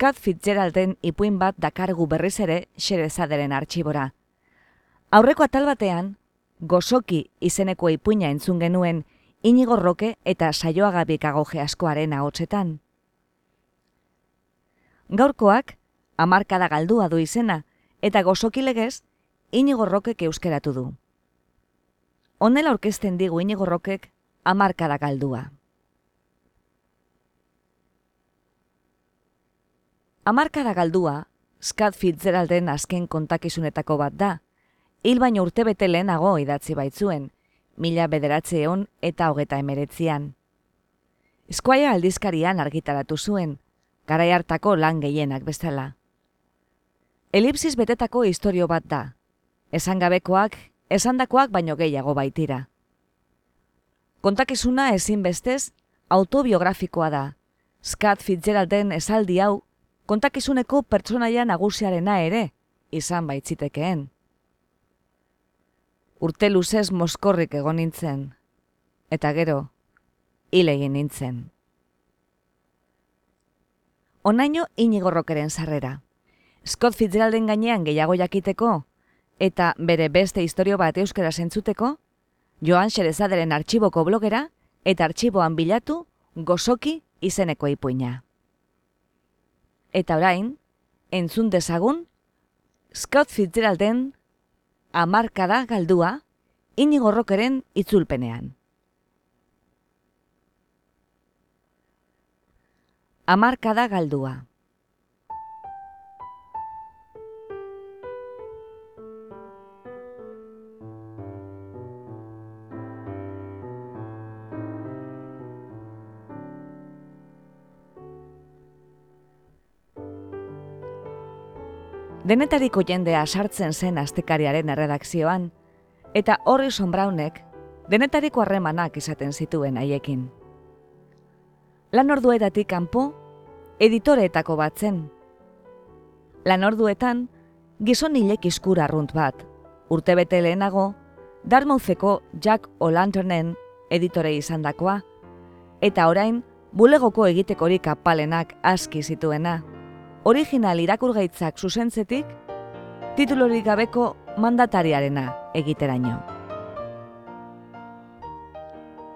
Scott Fitzgeralden ipuin bat dakargu berriz ere xerezaderen artxibora. Aurreko atal batean, gozoki izeneko ipuina entzun genuen inigo roke eta saioagabik agoge askoaren ahotsetan. Gaurkoak, amarkada galdua du izena, eta gozoki legez, inigo rokek euskeratu du. Honela orkesten digu inigo rokek amarkada galdua. Amarkada galdua, Scott Fitzgeralden azken kontakizunetako bat da. Hil baino urte bete lehenago idatzi baitzuen, mila bederatze hon eta hogeta emeretzian. Eskuaia aldizkarian argitaratu zuen, garai hartako lan gehienak bezala. Elipsis betetako historio bat da. Esan gabekoak, esandakoak baino gehiago baitira. Kontakizuna ezin bestez, autobiografikoa da. Scott Fitzgeralden esaldi hau kontakizuneko pertsonaia nagusiarena ere izan baitzitekeen. Urte luzez moskorrik egon nintzen, eta gero, hile egin nintzen. Onaino inigorrokeren sarrera. Scott Fitzgeralden gainean gehiago jakiteko, eta bere beste historio bat euskera zentzuteko, Joan Xerezaderen artxiboko blogera eta artxiboan bilatu gozoki izeneko ipuina. Eta orain, entzun dezagun, Scott Fitzgeralden amarkada galdua inigo rokeren itzulpenean. Amarkada galdua. Denetariko jendea sartzen zen astekariaren erredakzioan, eta Horrison Brownek denetariko harremanak izaten zituen haiekin. Lan orduetatik kanpo, editoreetako bat zen. Lan orduetan, gizon hilek iskura arrunt bat, urtebete lehenago, Darmoutheko Jack O'Lanternen editore izandakoa, eta orain, bulegoko egitekorik apalenak aski zituena original irakurgaitzak zuzentzetik, titulorik gabeko mandatariarena egiteraino.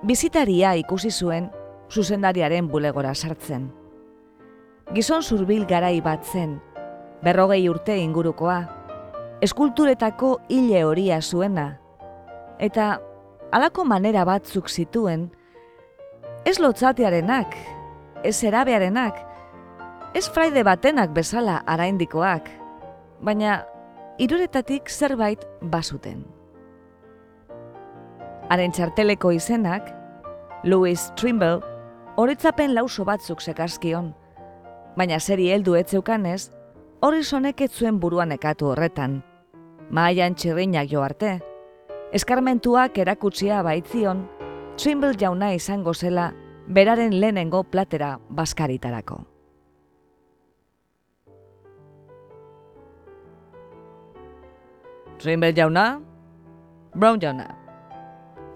Bizitaria ikusi zuen zuzendariaren bulegora sartzen. Gizon zurbil garai bat zen, berrogei urte ingurukoa, eskulturetako hile horia zuena, eta alako manera batzuk zituen, ez lotzatearenak, ez erabearenak, ez fraide batenak bezala araindikoak, baina iruretatik zerbait bazuten. Haren txarteleko izenak, Louis Trimble, horitzapen lauso batzuk sekarzkion, baina seri heldu etzeukanez, hori sonek zuen buruan ekatu horretan. Maian txirrinak jo arte, eskarmentuak erakutsia baitzion, Trimble jauna izango zela beraren lehenengo platera baskaritarako. Trimble jauna, Brown jauna.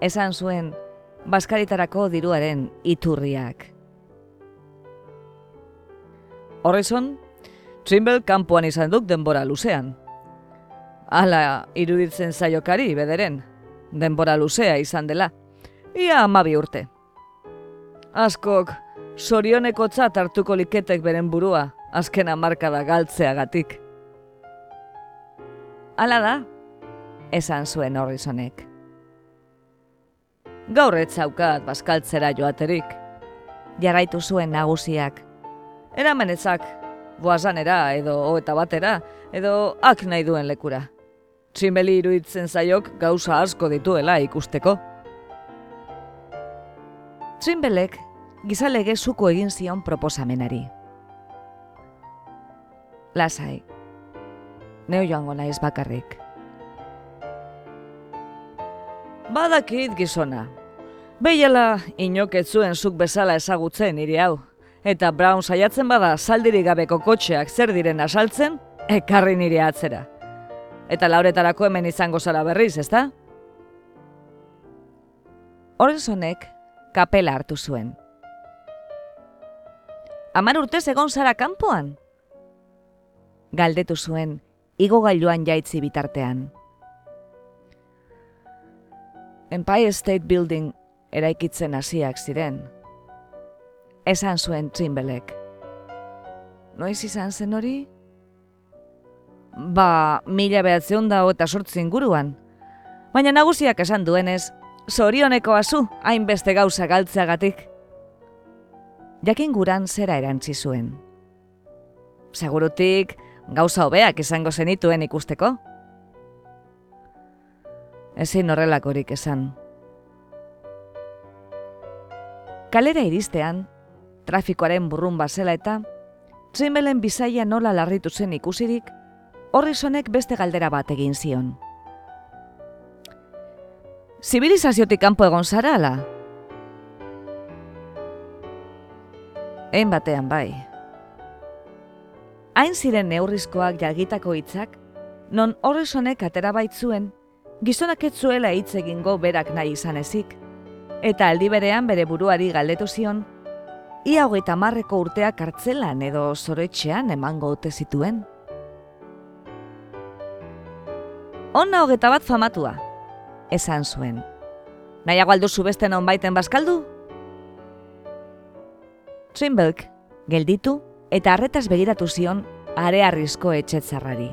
Esan zuen, baskaritarako diruaren iturriak. Horrezon, Trimble kanpoan izan duk denbora luzean. Hala iruditzen zaiokari, bederen, denbora luzea izan dela. Ia amabi urte. Askok, sorioneko txat hartuko liketek beren burua, azkena markada galtzeagatik. Hala da, esan zuen Horrisonek. gaur ez zaukat bazkaltzera joaterik. Jarraitu zuen nagusiak. Eramenetzak, boazanera edo hoeta batera, edo ak nahi duen lekura. Tximbeli iruditzen zaiok gauza asko dituela ikusteko. Tximbelek gizalege zuko egin zion proposamenari. Lasai, neo joango naiz bakarrik. Badakit gizona. Behiela inoketzuen zuk bezala ezagutzen niri hau. Eta Brown saiatzen bada zaldirik gabeko kotxeak zer diren asaltzen, ekarri nire atzera. Eta lauretarako hemen izango zara berriz, ezta? Horrezonek kapela hartu zuen. Amar urtez egon zara kanpoan? Galdetu zuen, igo gailuan jaitzi bitartean. Empire State Building eraikitzen hasiak ziren. Esan zuen tximbelek. Noiz izan zen hori? Ba, mila behatzeun da eta sortzi inguruan. Baina nagusiak esan duenez, zorioneko azu, hainbeste gauza galtzeagatik. Jakin guran zera erantzi zuen. Segurutik, gauza hobeak izango zenituen ikusteko. Ezin horrelakorik esan. Kalera iristean, trafikoaren burrun bazela eta, tximbelen bizaia nola larritu zen ikusirik, horrizonek beste galdera bat egin zion. Zibilizaziotik kanpo egon zara, ala? Ein batean bai. Hain ziren neurrizkoak jagitako hitzak, non horrizonek atera baitzuen, gizonak ez zuela hitz egingo berak nahi izan ezik, eta aldi berean bere buruari galdetu zion, ia hogeita marreko urteak kartzelan edo zoroetxean emango ote zituen. Onna hogeta bat famatua, esan zuen. Nahiago alduzu beste non baiten bazkaldu? Trimberg, gelditu eta arretaz begiratu zion are arrizko etxetzarrari.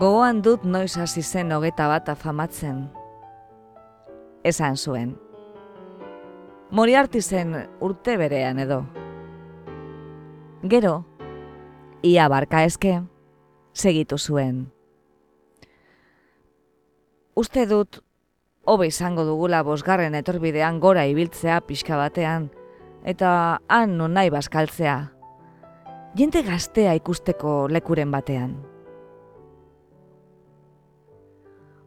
Gogoan dut noiz hasi zen hogeta bat afamatzen. Esan zuen. Moriarty zen urte berean edo. Gero, ia barka eske, segitu zuen. Uste dut, hobe izango dugula bosgarren etorbidean gora ibiltzea pixka batean, eta han non nahi bazkaltzea. Jente gaztea ikusteko lekuren batean.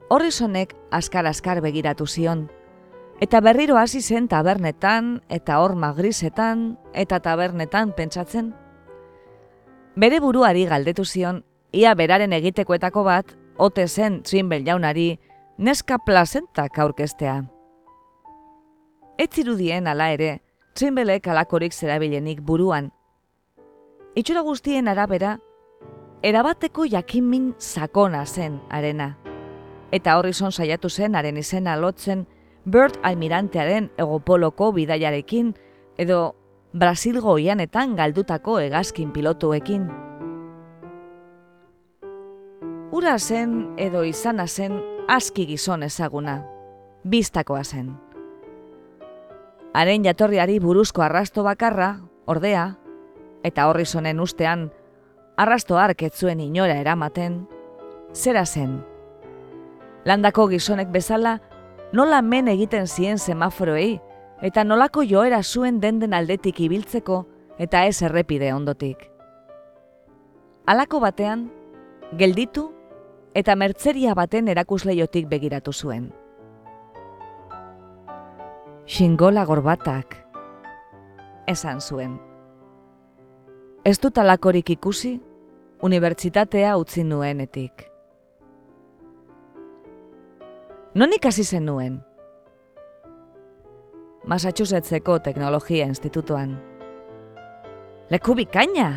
Horrizonek askar-askar begiratu zion, eta berriro hasi zen tabernetan eta horma grisetan eta tabernetan pentsatzen. Bere buruari galdetu zion, ia beraren egitekoetako bat, ote zen txinbel jaunari, neska plazentak aurkestea. Etzirudien ala ere, txinbelek alakorik zerabilenik buruan. Itxura guztien arabera, erabateko jakinmin sakona zen arena. Eta horri son saiatu zen haren izena lotzen Bird almirantearen egopoloko bidaiarekin edo Brasilgo ianetan galdutako hegazkin pilotuekin. Ura zen edo izana zen aski gizon ezaguna, biztakoa zen. Haren jatorriari buruzko arrasto bakarra, ordea, eta horri zonen ustean, arrasto arketzuen inora eramaten, zera zen. Landako gizonek bezala, nola men egiten zien semaforoei, eta nolako joera zuen denden aldetik ibiltzeko, eta ez errepide ondotik. Halako batean, gelditu eta mertzeria baten erakusleiotik begiratu zuen. Xingola gorbatak, esan zuen. Ez dut alakorik ikusi, unibertsitatea utzi nuenetik. Non ikasi zen nuen? Massachusettseko teknologia institutuan. Leku bikaina!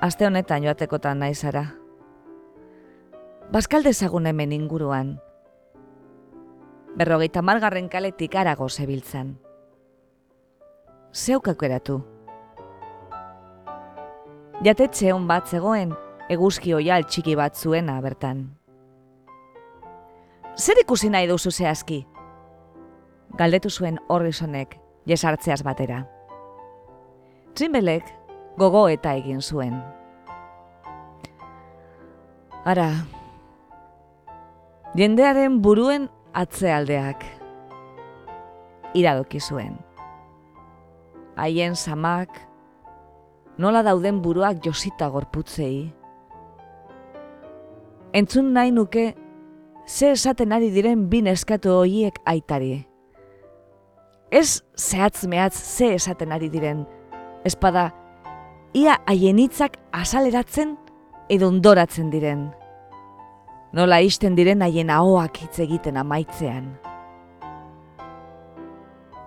Aste honetan joatekotan naizara. Baskalde zagun hemen inguruan. Berrogeita margarren kaletik arago zebiltzan. Zeukako eratu. Jatetxe hon bat zegoen, eguzki oial txiki bat zuena bertan. zer ikusi nahi duzu zehazki? Galdetu zuen horrizonek jesartzeaz batera. Trinbelek gogo eta egin zuen. Ara, jendearen buruen atzealdeak iradoki zuen. Haien samak, nola dauden buruak josita gorputzei. Entzun nahi nuke, ze esaten ari diren bin eskatu hoiek aitari. Ez zehatz mehatz ze esaten ari diren, espada, ia haien hitzak asaleratzen edo ondoratzen diren. Nola isten diren haien ahoak hitz egiten amaitzean.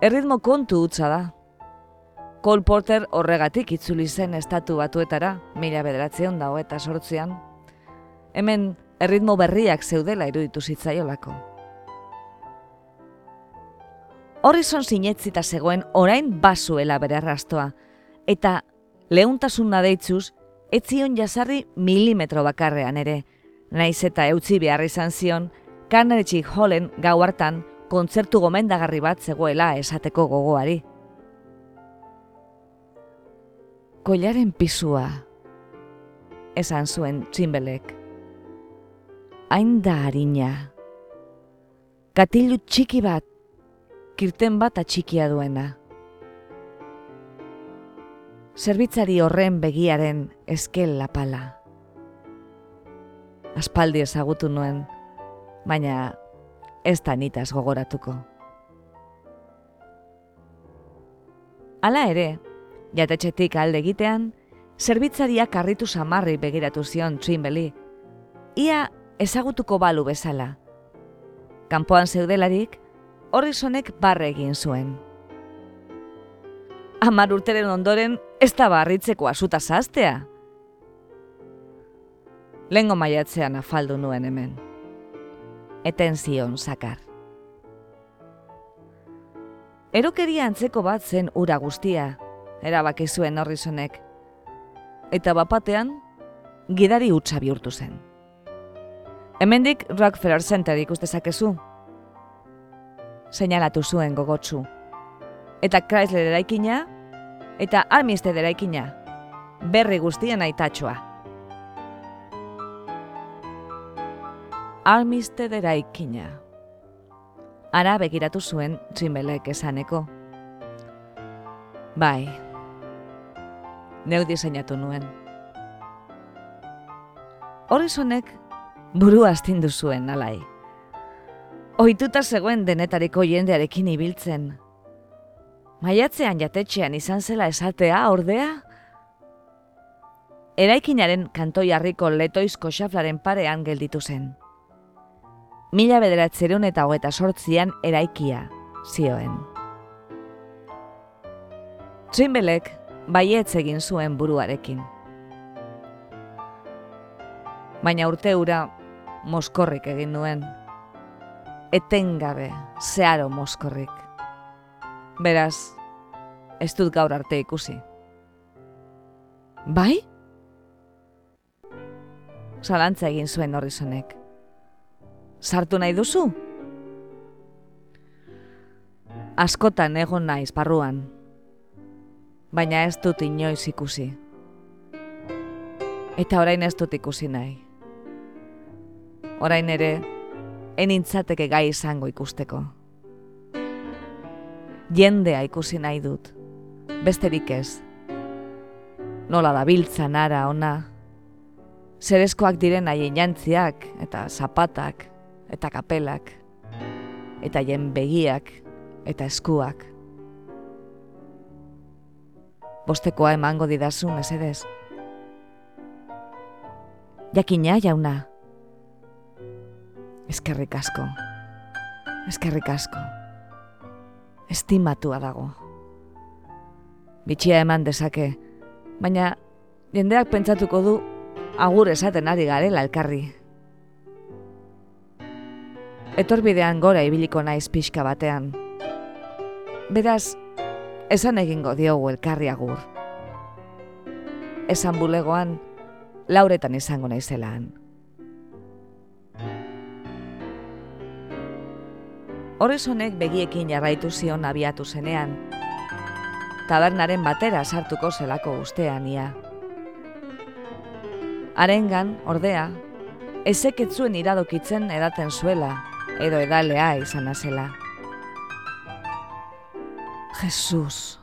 Erritmo kontu utza da. Cole Porter horregatik itzuli zen estatu batuetara, mila bederatzen dago eta sortzean. Hemen erritmo berriak zeudela iruditu zitzaiolako. Horrizon sinetzita zegoen orain basuela bere arrastoa, eta lehuntasun nadeitzuz, etzion jasarri milimetro bakarrean ere, naiz eta eutzi behar izan zion, Carnegie Hallen gau hartan kontzertu gomendagarri bat zegoela esateko gogoari. Koilaren pisua, esan zuen tximbelek. Hain da harina. Katilu txiki bat, kirten bat atxikia duena. Zerbitzari horren begiaren eskel lapala. Aspaldi ezagutu nuen, baina ez da nitaz gogoratuko. Hala ere, jatetxetik alde egitean, zerbitzariak karritu samarri begiratu zion txinbeli, ia ezagutuko balu bezala. Kanpoan zeudelarik, horri zonek barre egin zuen. Amar urteren ondoren, ez da barritzeko asuta zaztea. Lengo maiatzean afaldu nuen hemen eten zion zakar. Erokeria antzeko bat zen ura guztia, erabaki zuen horrizonek, eta bapatean, gidari utza bihurtu zen. Hemendik Rockefeller Center ikuste zakezu. Seinalatu zuen gogotsu. Eta Chrysler eraikina, eta Armistead eraikina, berri guztien aitatxoa. Almiste deraikina. Ara begiratu zuen tximbelek esaneko. Bai, neu diseinatu nuen. Horizonek buru astindu zuen alai. Oituta zegoen denetariko jendearekin ibiltzen. Maiatzean jatetxean izan zela esatea, ordea? Eraikinaren kantoi harriko letoizko xaflaren parean gelditu zen mila bederatzerun eta hogeta sortzian eraikia, zioen. Tximbelek baietz egin zuen buruarekin. Baina urte ura moskorrik egin nuen. Etengabe, zeharo moskorrik. Beraz, ez dut gaur arte ikusi. Bai? Zalantza egin zuen horrizonek sartu nahi duzu? Askotan egon naiz barruan, baina ez dut inoiz ikusi. Eta orain ez dut ikusi nahi. Orain ere, enintzateke gai izango ikusteko. Jendea ikusi nahi dut, besterik ez. Nola da biltzan ara ona, zerezkoak diren haien jantziak eta zapatak, eta kapelak, eta jen begiak eta eskuak. Bostekoa emango didazun, esedez. Jakina, jauna. Eskerrik asko. Eskerrik asko. Estimatua dago. Bitxia eman dezake, baina jendeak pentsatuko du agur esaten ari garela elkarri etorbidean gora ibiliko naiz pixka batean. Beraz, esan egingo diogu elkarri agur. Esan bulegoan, lauretan izango naizelaan. Horrezonek begiekin jarraitu zion abiatu zenean. Tabernaren batera sartuko zelako ustean ia. Arengan, ordea, ezeketzuen iradokitzen edaten zuela, edo edalea izan zela. Jesus,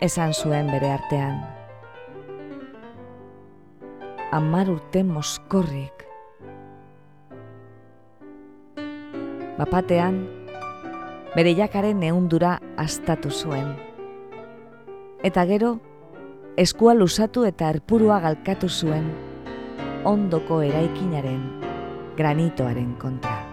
esan zuen bere artean. Amar urte moskorrik, bapatean, bere jakaren neundura astatu zuen. Eta gero, eskua lusatu eta erpurua galkatu zuen, ondoko eraikinaren, granito haré encontrar.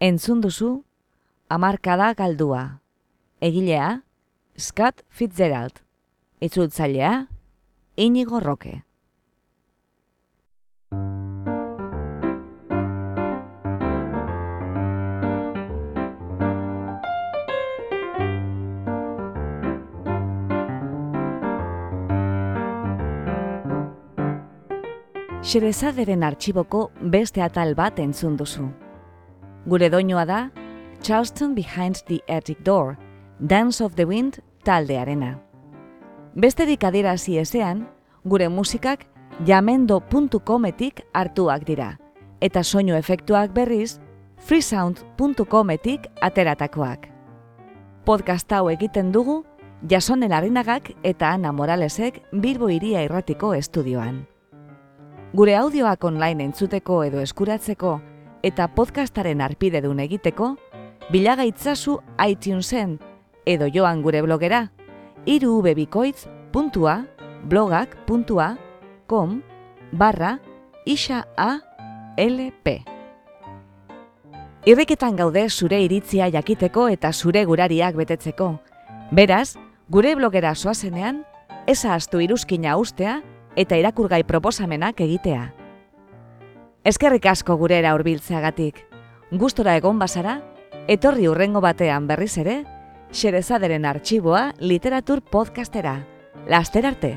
Entzun duzu, amarkada galdua. Egilea, Scott Fitzgerald. Itzultzailea, Inigo Roque. Xerezaderen artxiboko beste atal bat entzun duzu. Gure doinoa da Charleston Behind the Attic Door, Dance of the Wind taldearena. Besterik adierazi ezean, gure musikak jamendo.cometik hartuak dira, eta soinu efektuak berriz freesound.cometik ateratakoak. Podcast hau egiten dugu Jason Elarinagak eta Ana Moralesek Bilbo Iria Irratiko estudioan. Gure audioak online entzuteko edo eskuratzeko eta podcastaren arpidedun egiteko, bilagaitzazu iTunesen edo joan gure blogera irubebikoitz.blogak.com barra isa a lp. Irriketan gaude zure iritzia jakiteko eta zure gurariak betetzeko. Beraz, gure blogera soazenean, eza astu iruzkina ustea eta irakurgai proposamenak egitea. Eskerrik asko gurera hurbiltzeagatik. Gustora egon bazara, etorri urrengo batean berriz ere, Xerezaderen arxiboa literatur podcastera. Laster arte!